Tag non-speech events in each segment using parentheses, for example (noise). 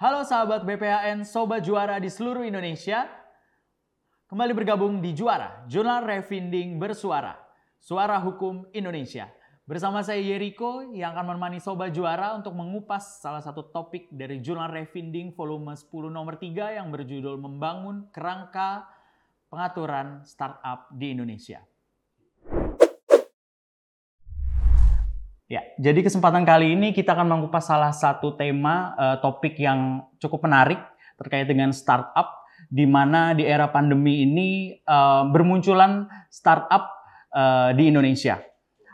Halo sahabat BPHN, sobat juara di seluruh Indonesia. Kembali bergabung di Juara, Jurnal Revinding Bersuara, Suara Hukum Indonesia. Bersama saya Yeriko yang akan menemani sobat juara untuk mengupas salah satu topik dari Jurnal Revinding volume 10 nomor 3 yang berjudul Membangun Kerangka Pengaturan Startup di Indonesia. Ya, jadi kesempatan kali ini kita akan mengupas salah satu tema uh, topik yang cukup menarik terkait dengan startup di mana di era pandemi ini uh, bermunculan startup uh, di Indonesia.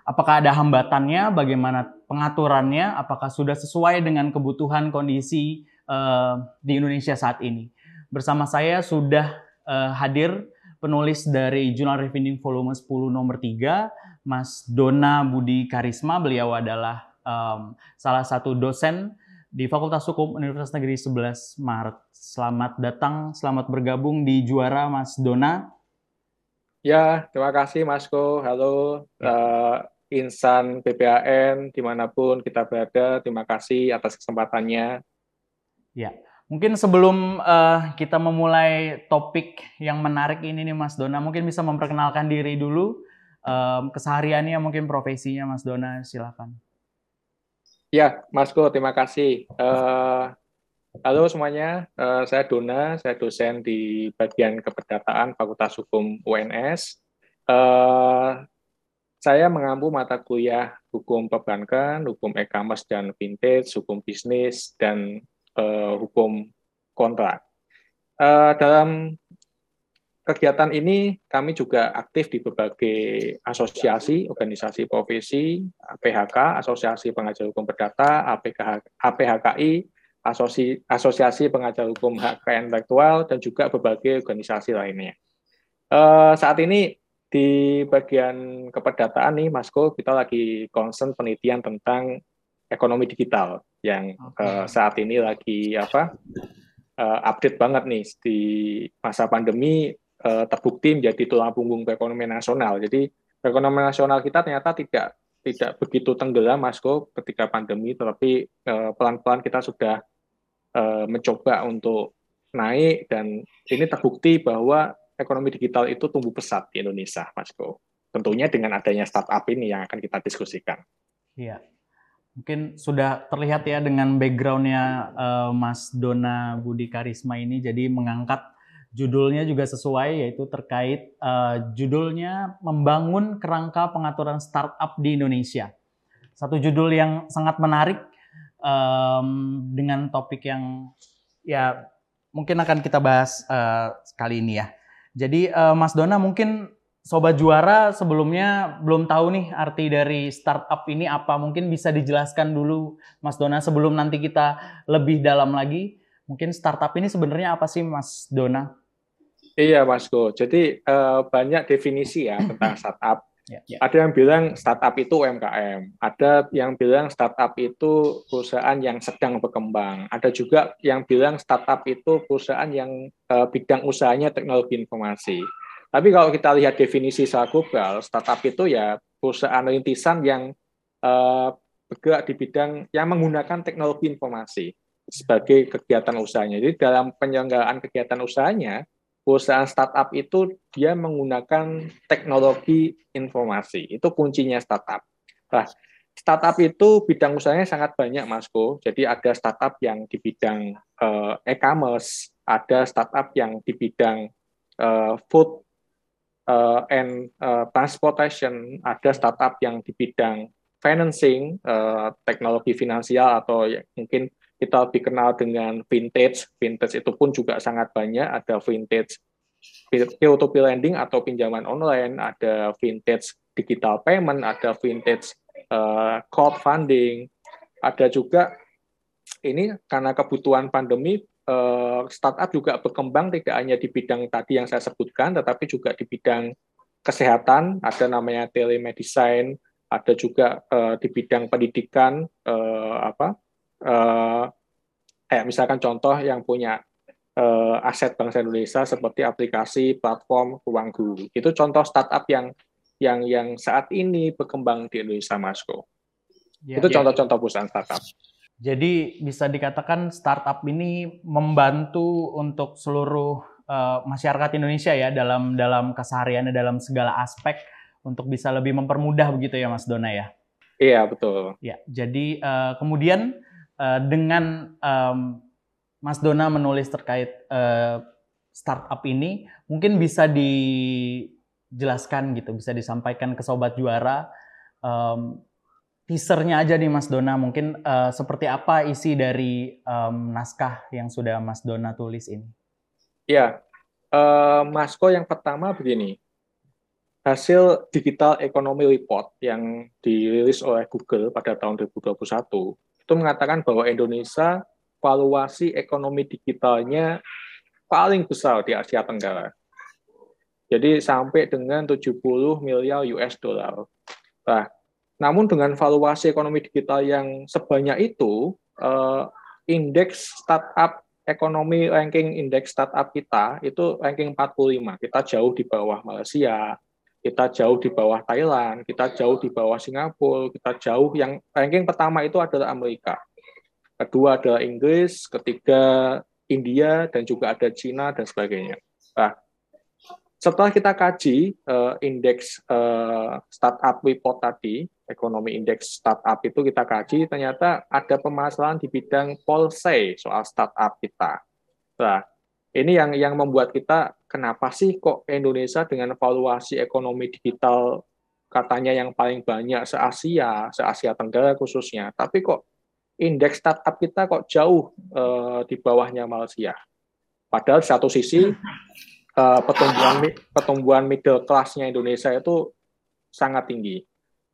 Apakah ada hambatannya? Bagaimana pengaturannya? Apakah sudah sesuai dengan kebutuhan kondisi uh, di Indonesia saat ini? Bersama saya sudah uh, hadir penulis dari Jurnal Revenue Volume 10 nomor 3, Mas Dona Budi Karisma. Beliau adalah um, salah satu dosen di Fakultas Hukum Universitas Negeri 11 Maret. Selamat datang, selamat bergabung di Juara Mas Dona. Ya, terima kasih Masko. Halo ya. uh, insan BPAN di mana pun kita berada. Terima kasih atas kesempatannya. Ya, mungkin sebelum uh, kita memulai topik yang menarik ini nih Mas Dona, mungkin bisa memperkenalkan diri dulu, um, kesehariannya mungkin profesinya Mas Dona, silakan. Ya, Mas Go, terima kasih. Uh, halo semuanya, uh, saya Dona, saya dosen di bagian keperdataan Fakultas Hukum UNS. Uh, saya mengampu mata kuliah hukum perbankan, hukum e-commerce dan vintage, hukum bisnis, dan uh, hukum kontrak. Uh, dalam kegiatan ini kami juga aktif di berbagai asosiasi, organisasi profesi, PHK, Asosiasi Pengajar Hukum Perdata, APHKI, Asosi, Asosiasi Pengajar Hukum Hak Kekayaan Intelektual, dan juga berbagai organisasi lainnya. Uh, saat ini di bagian keperdataan nih, Masko, kita lagi concern penelitian tentang ekonomi digital yang uh, saat ini lagi apa uh, update banget nih di masa pandemi uh, terbukti menjadi tulang punggung perekonomian nasional. Jadi perekonomian nasional kita ternyata tidak tidak begitu tenggelam, Masko, ketika pandemi, tetapi uh, pelan-pelan kita sudah uh, mencoba untuk naik dan ini terbukti bahwa ekonomi digital itu tumbuh pesat di Indonesia, Masko. Tentunya dengan adanya startup ini yang akan kita diskusikan. Iya. Mungkin sudah terlihat ya dengan backgroundnya Mas Dona Budi Karisma ini, jadi mengangkat Judulnya juga sesuai yaitu terkait uh, judulnya membangun kerangka pengaturan startup di Indonesia. Satu judul yang sangat menarik um, dengan topik yang ya mungkin akan kita bahas uh, kali ini ya. Jadi uh, Mas Dona mungkin sobat juara sebelumnya belum tahu nih arti dari startup ini apa. Mungkin bisa dijelaskan dulu Mas Dona sebelum nanti kita lebih dalam lagi. Mungkin startup ini sebenarnya apa sih Mas Dona? Iya, Mas Go. Jadi uh, banyak definisi ya tentang (clears throat) startup. Yeah, yeah. Ada yang bilang startup itu UMKM, ada yang bilang startup itu perusahaan yang sedang berkembang, ada juga yang bilang startup itu perusahaan yang uh, bidang usahanya teknologi informasi. Tapi kalau kita lihat definisi secara global, startup itu ya perusahaan rintisan yang uh, bergerak di bidang yang menggunakan teknologi informasi sebagai kegiatan usahanya. Jadi dalam penyelenggaraan kegiatan usahanya, perusahaan startup itu dia menggunakan teknologi informasi. Itu kuncinya startup. Nah, startup itu bidang usahanya sangat banyak, Mas Ko. Jadi ada startup yang di bidang uh, e-commerce, ada startup yang di bidang uh, food uh, and transportation, ada startup yang di bidang financing, teknologi finansial atau ya, mungkin kita lebih kenal dengan vintage. Vintage itu pun juga sangat banyak. Ada vintage peer-to-peer lending atau pinjaman online, ada vintage digital payment, ada vintage uh, crowdfunding, ada juga ini karena kebutuhan pandemi uh, startup juga berkembang tidak hanya di bidang tadi yang saya sebutkan, tetapi juga di bidang kesehatan, ada namanya telemedicine, ada juga uh, di bidang pendidikan uh, apa uh, kayak misalkan contoh yang punya uh, aset bangsa Indonesia seperti aplikasi platform ruang guru itu contoh startup yang yang yang saat ini berkembang di Indonesia Masko ya, itu ya. contoh-contoh ya. perusahaan startup Jadi bisa dikatakan startup ini membantu untuk seluruh uh, masyarakat Indonesia ya dalam dalam kesehariannya dalam segala aspek untuk bisa lebih mempermudah begitu ya Mas Dona ya. Iya betul. Ya jadi uh, kemudian uh, dengan um, Mas Dona menulis terkait uh, startup ini mungkin bisa dijelaskan gitu bisa disampaikan ke sobat juara um, teasernya aja nih Mas Dona, mungkin uh, seperti apa isi dari um, naskah yang sudah Mas Dona tulis ini? Ya, uh, Masko yang pertama begini, hasil Digital Economy Report yang dirilis oleh Google pada tahun 2021 itu mengatakan bahwa Indonesia valuasi ekonomi digitalnya paling besar di Asia Tenggara. Jadi sampai dengan 70 miliar US dollar. Nah, namun dengan valuasi ekonomi digital yang sebanyak itu, uh, indeks startup ekonomi ranking indeks startup kita itu ranking 45. Kita jauh di bawah Malaysia, kita jauh di bawah Thailand, kita jauh di bawah Singapura, kita jauh yang ranking pertama itu adalah Amerika. Kedua adalah Inggris, ketiga India dan juga ada Cina dan sebagainya. Nah, setelah kita kaji uh, indeks uh, startup report tadi, ekonomi indeks startup itu kita kaji, ternyata ada permasalahan di bidang policy soal startup kita. Nah, ini yang yang membuat kita kenapa sih kok Indonesia dengan valuasi ekonomi digital katanya yang paling banyak se-Asia, se-Asia Tenggara khususnya, tapi kok indeks startup kita kok jauh uh, di bawahnya Malaysia. Padahal satu sisi uh, (laughs) pertumbuhan pertumbuhan middle class-nya Indonesia itu sangat tinggi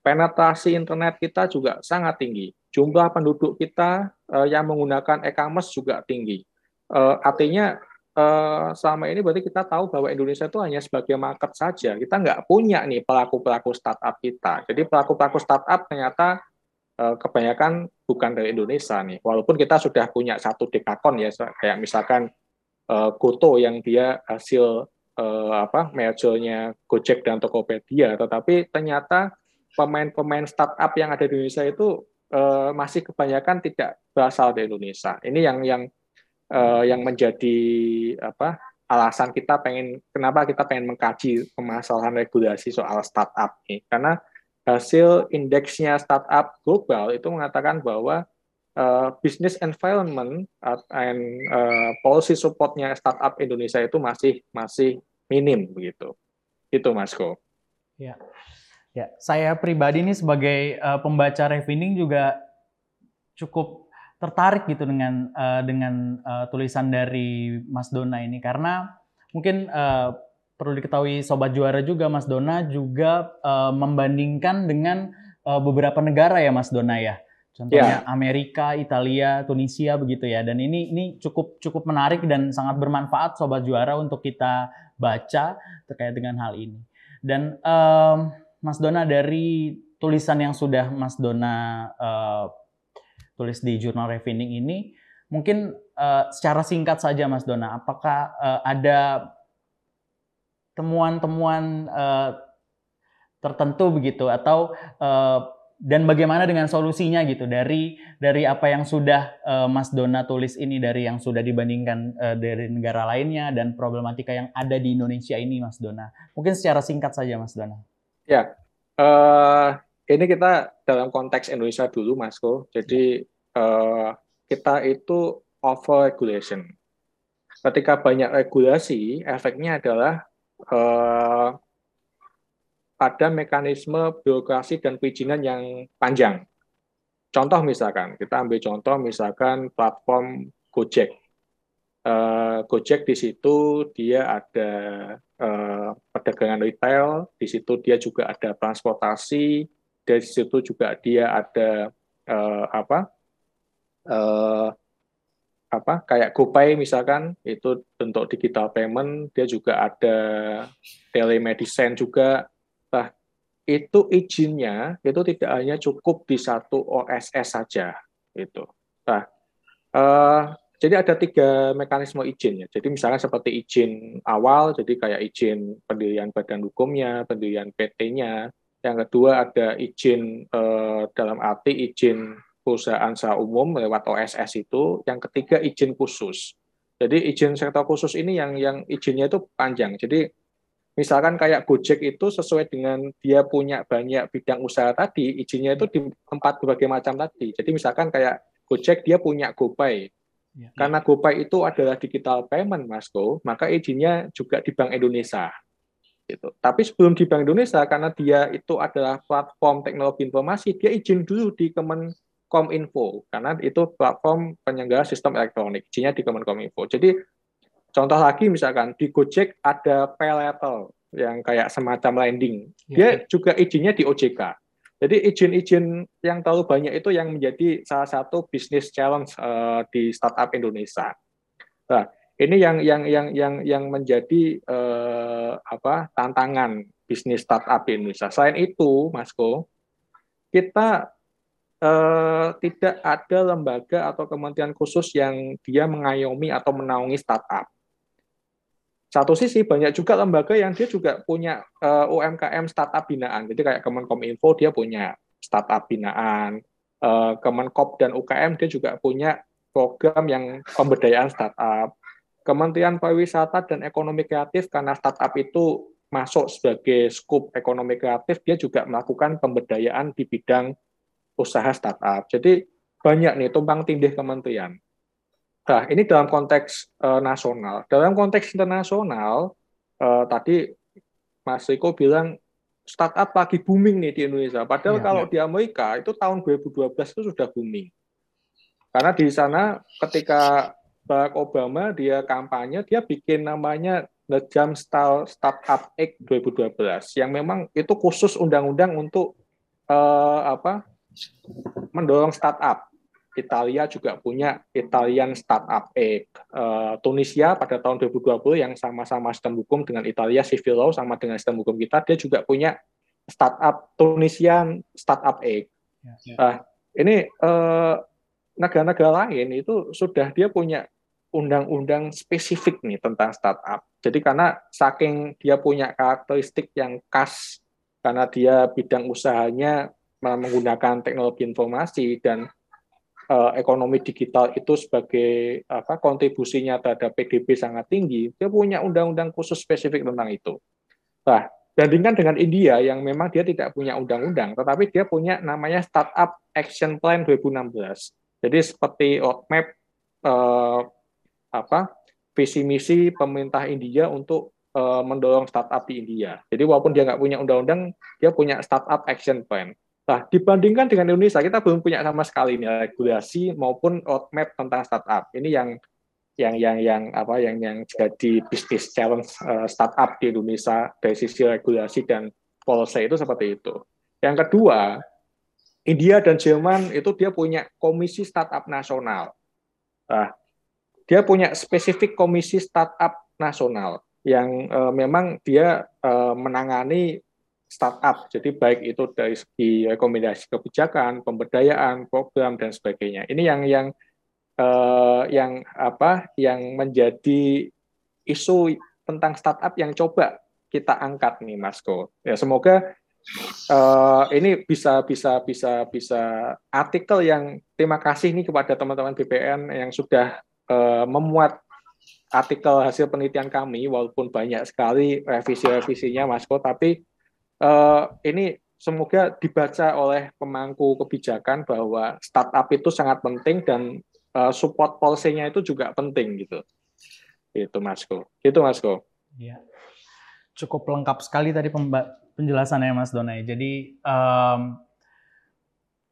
penetrasi internet kita juga sangat tinggi. Jumlah penduduk kita uh, yang menggunakan e-commerce juga tinggi. Artinya selama ini berarti kita tahu bahwa Indonesia itu hanya sebagai market saja. Kita nggak punya nih pelaku-pelaku startup kita. Jadi pelaku-pelaku startup ternyata uh, kebanyakan bukan dari Indonesia nih. Walaupun kita sudah punya satu dekakon ya, kayak misalkan uh, Goto yang dia hasil apa mergernya Gojek dan Tokopedia, tetapi ternyata pemain-pemain startup yang ada di Indonesia itu masih kebanyakan tidak berasal dari Indonesia. Ini yang yang uh, yang menjadi apa alasan kita pengen kenapa kita pengen mengkaji permasalahan regulasi soal startup ini karena hasil indeksnya startup global itu mengatakan bahwa uh, business environment and uh, policy supportnya startup Indonesia itu masih masih minim begitu itu Mas Ko. Ya. Ya, saya pribadi ini sebagai uh, pembaca Revining juga cukup tertarik gitu dengan uh, dengan uh, tulisan dari Mas Dona ini karena mungkin uh, perlu diketahui sobat juara juga Mas Dona juga uh, membandingkan dengan uh, beberapa negara ya Mas Dona ya. Contohnya yeah. Amerika, Italia, Tunisia begitu ya. Dan ini ini cukup cukup menarik dan sangat bermanfaat sobat juara untuk kita baca terkait dengan hal ini. Dan um, Mas Dona dari tulisan yang sudah Mas Dona uh, tulis di jurnal Refining ini, mungkin uh, secara singkat saja Mas Dona, apakah uh, ada temuan-temuan uh, tertentu begitu atau uh, dan bagaimana dengan solusinya gitu dari dari apa yang sudah uh, Mas Dona tulis ini dari yang sudah dibandingkan uh, dari negara lainnya dan problematika yang ada di Indonesia ini Mas Dona. Mungkin secara singkat saja Mas Dona. Ya, uh, ini kita dalam konteks Indonesia dulu, Masko. Jadi uh, kita itu over regulation. Ketika banyak regulasi, efeknya adalah uh, ada mekanisme birokrasi dan perizinan yang panjang. Contoh misalkan, kita ambil contoh misalkan platform Gojek. Uh, Gojek di situ dia ada uh, perdagangan retail, di situ dia juga ada transportasi, dari situ juga dia ada uh, apa uh, apa kayak GoPay misalkan itu bentuk digital payment, dia juga ada telemedicine juga. Nah, itu izinnya itu tidak hanya cukup di satu OSS saja itu. Nah, uh, jadi ada tiga mekanisme izin ya. Jadi misalnya seperti izin awal, jadi kayak izin pendirian badan hukumnya, pendirian PT-nya. Yang kedua ada izin eh, dalam arti izin perusahaan secara umum lewat OSS itu, yang ketiga izin khusus. Jadi izin sektor khusus ini yang yang izinnya itu panjang. Jadi misalkan kayak Gojek itu sesuai dengan dia punya banyak bidang usaha tadi, izinnya itu di tempat berbagai macam tadi. Jadi misalkan kayak Gojek dia punya GoPay. Ya. Karena GoPay itu adalah digital payment, Mas Go, maka izinnya juga di Bank Indonesia. Gitu. Tapi sebelum di Bank Indonesia, karena dia itu adalah platform teknologi informasi, dia izin dulu di Kemenkominfo, karena itu platform penyelenggara sistem elektronik, izinnya di Kemenkominfo. Jadi contoh lagi misalkan di Gojek ada pay letter yang kayak semacam lending, ya. dia juga izinnya di OJK. Jadi izin-izin yang terlalu banyak itu yang menjadi salah satu bisnis challenge uh, di startup Indonesia. Nah, ini yang yang yang yang yang menjadi uh, apa tantangan bisnis startup di Indonesia. Selain itu, Masko, kita uh, tidak ada lembaga atau kementerian khusus yang dia mengayomi atau menaungi startup satu sisi banyak juga lembaga yang dia juga punya eh, UMKM startup binaan. Jadi kayak Kemenkominfo dia punya startup binaan, uh, Kemenkop dan UKM dia juga punya program yang pemberdayaan startup. Kementerian Pariwisata dan Ekonomi Kreatif karena startup itu masuk sebagai skup ekonomi kreatif, dia juga melakukan pemberdayaan di bidang usaha startup. Jadi banyak nih tumpang tindih kementerian. Nah, ini dalam konteks uh, nasional. Dalam konteks internasional, uh, tadi Mas Riko bilang startup lagi booming nih di Indonesia. Padahal ya, kalau ya. di Amerika itu tahun 2012 itu sudah booming. Karena di sana ketika Barack Obama dia kampanye, dia bikin namanya The Jump Startup Act 2012 yang memang itu khusus undang-undang untuk uh, apa mendorong startup. Italia juga punya Italian Startup Act. Uh, Tunisia pada tahun 2020 yang sama-sama sistem hukum dengan Italia civil law sama dengan sistem hukum kita, dia juga punya startup Tunisian Startup Act. Ya, ya. Uh, ini eh, negara-negara lain itu sudah dia punya undang-undang spesifik nih tentang startup. Jadi karena saking dia punya karakteristik yang khas karena dia bidang usahanya menggunakan teknologi informasi dan uh, ekonomi digital itu sebagai apa kontribusinya terhadap PDB sangat tinggi, dia punya undang-undang khusus spesifik tentang itu. Nah, bandingkan dengan India yang memang dia tidak punya undang-undang, tetapi dia punya namanya Startup Action Plan 2016. Jadi seperti roadmap eh, apa visi misi pemerintah India untuk eh, mendorong startup di India. Jadi walaupun dia nggak punya undang-undang, dia punya Startup Action Plan. Nah, dibandingkan dengan Indonesia, kita belum punya sama sekali nih regulasi maupun roadmap tentang startup. Ini yang yang yang yang apa yang yang jadi bisnis challenge uh, startup di Indonesia dari sisi regulasi dan policy itu seperti itu. Yang kedua, India dan Jerman itu dia punya komisi startup nasional. Nah, dia punya spesifik komisi startup nasional yang uh, memang dia uh, menangani startup. Jadi baik itu dari segi rekomendasi kebijakan, pemberdayaan, program dan sebagainya. Ini yang yang uh, yang apa yang menjadi isu tentang startup yang coba kita angkat nih Mas Ko. Ya semoga uh, ini bisa bisa bisa bisa artikel yang terima kasih nih kepada teman-teman BPN yang sudah uh, memuat artikel hasil penelitian kami walaupun banyak sekali revisi-revisinya Mas Ko tapi uh, ini semoga dibaca oleh pemangku kebijakan bahwa startup itu sangat penting dan uh, support policy-nya itu juga penting gitu. Itu Masko. Itu Masko. Iya. Cukup lengkap sekali tadi penjelasannya Mas Dona. Jadi um,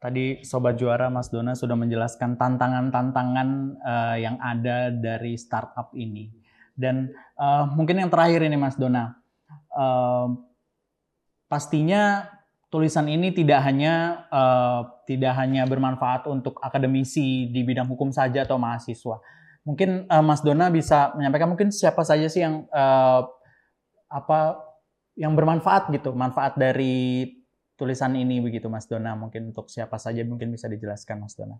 tadi sobat juara Mas Dona sudah menjelaskan tantangan-tantangan uh, yang ada dari startup ini. Dan uh, mungkin yang terakhir ini Mas Dona. Uh, pastinya tulisan ini tidak hanya uh, tidak hanya bermanfaat untuk akademisi di bidang hukum saja atau mahasiswa. Mungkin uh, Mas Dona bisa menyampaikan mungkin siapa saja sih yang uh, apa yang bermanfaat gitu, manfaat dari tulisan ini begitu Mas Dona. Mungkin untuk siapa saja mungkin bisa dijelaskan Mas Dona.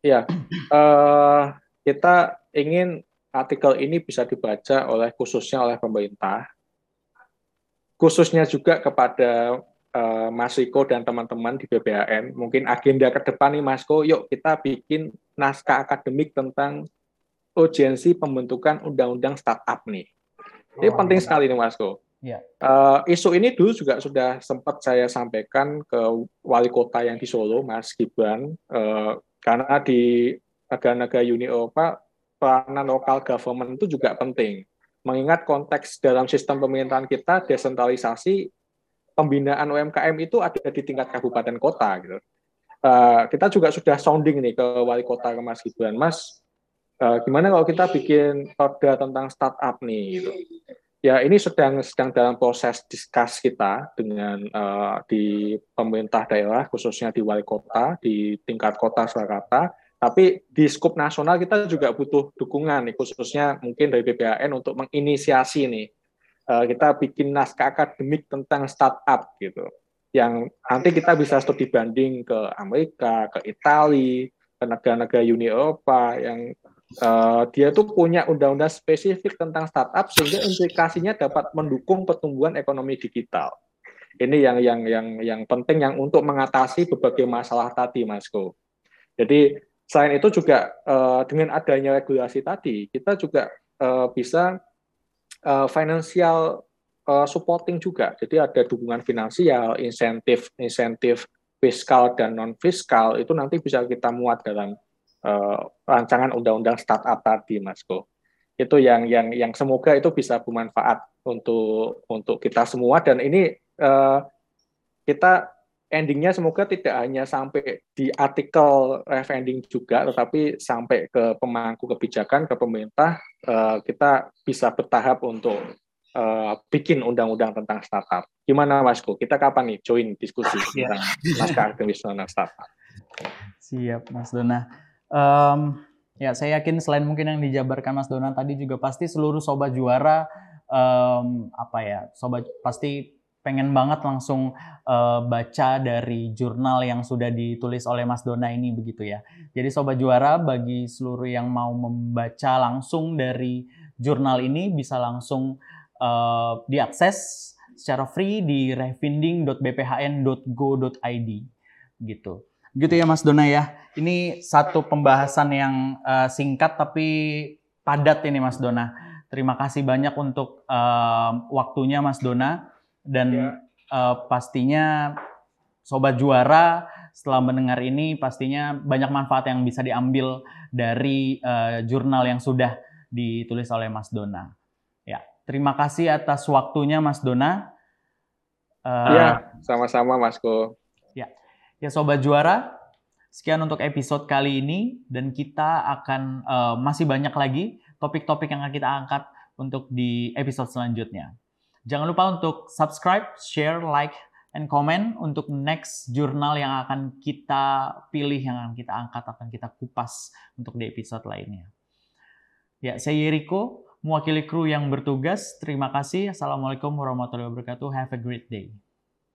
Ya, uh, kita ingin artikel ini bisa dibaca oleh khususnya oleh pemerintah khususnya juga kepada uh, Mas Riko dan teman-teman di BBAN, mungkin agenda ke depan nih Mas Ko, yuk kita bikin naskah akademik tentang urgensi pembentukan undang-undang startup nih. Ini penting sekali nih Mas Ko. Ya. Uh, isu ini dulu juga sudah sempat saya sampaikan ke wali kota yang di Solo, Mas Gibran, uh, karena di negara-negara Uni Eropa peranan lokal government itu juga penting. Mengingat konteks dalam sistem pemerintahan kita desentralisasi pembinaan UMKM itu ada di tingkat kabupaten kota gitu. Uh, kita juga sudah sounding nih ke wali kota ke Mas Gibran, Mas, uh, gimana kalau kita bikin perda tentang startup nih gitu. Ya ini sedang sedang dalam proses diskus kita dengan uh, di pemerintah daerah khususnya di wali kota di tingkat kota Surakarta tapi di skup nasional kita juga butuh dukungan nih, khususnya mungkin dari BPAN untuk menginisiasi nih. Uh, kita bikin naskah akademik tentang startup gitu. Yang nanti kita bisa studi banding ke Amerika, ke Italia, ke negara-negara Uni Eropa yang uh, dia tuh punya undang-undang spesifik tentang startup sehingga implikasinya dapat mendukung pertumbuhan ekonomi digital. Ini yang yang yang yang penting yang untuk mengatasi berbagai masalah tadi, Mas Ko. Jadi Selain itu juga uh, dengan adanya regulasi tadi, kita juga uh, bisa uh, financial uh, supporting juga. Jadi ada dukungan finansial, insentif, insentif fiskal dan non fiskal itu nanti bisa kita muat dalam uh, rancangan undang-undang startup tadi, Mas Ko. Itu yang yang yang semoga itu bisa bermanfaat untuk untuk kita semua dan ini uh, kita endingnya semoga tidak hanya sampai di artikel ref ending juga, tetapi sampai ke pemangku kebijakan, ke pemerintah, uh, kita bisa bertahap untuk uh, bikin undang-undang tentang startup. Gimana Mas Ko? Kita kapan nih join diskusi iya. tentang naskah akademis tentang startup? Siap, Mas Dona. Um, ya, saya yakin selain mungkin yang dijabarkan Mas Dona tadi juga pasti seluruh sobat juara um, apa ya, sobat pasti pengen banget langsung uh, baca dari jurnal yang sudah ditulis oleh Mas Dona ini begitu ya. Jadi sobat juara bagi seluruh yang mau membaca langsung dari jurnal ini bisa langsung uh, diakses secara free di refinding.bphn.go.id gitu. Gitu ya Mas Dona ya. Ini satu pembahasan yang uh, singkat tapi padat ini Mas Dona. Terima kasih banyak untuk uh, waktunya Mas Dona dan ya. uh, pastinya sobat juara setelah mendengar ini pastinya banyak manfaat yang bisa diambil dari uh, jurnal yang sudah ditulis oleh Mas Dona. Ya, terima kasih atas waktunya Mas Dona. Uh, ya, sama-sama Mas Ko. Ya, sobat juara, sekian untuk episode kali ini dan kita akan uh, masih banyak lagi topik-topik yang akan kita angkat untuk di episode selanjutnya. Jangan lupa untuk subscribe, share, like, and comment untuk next jurnal yang akan kita pilih, yang akan kita angkat, akan kita kupas untuk di episode lainnya. Ya, saya Yeriko, mewakili kru yang bertugas. Terima kasih. Assalamualaikum warahmatullahi wabarakatuh. Have a great day.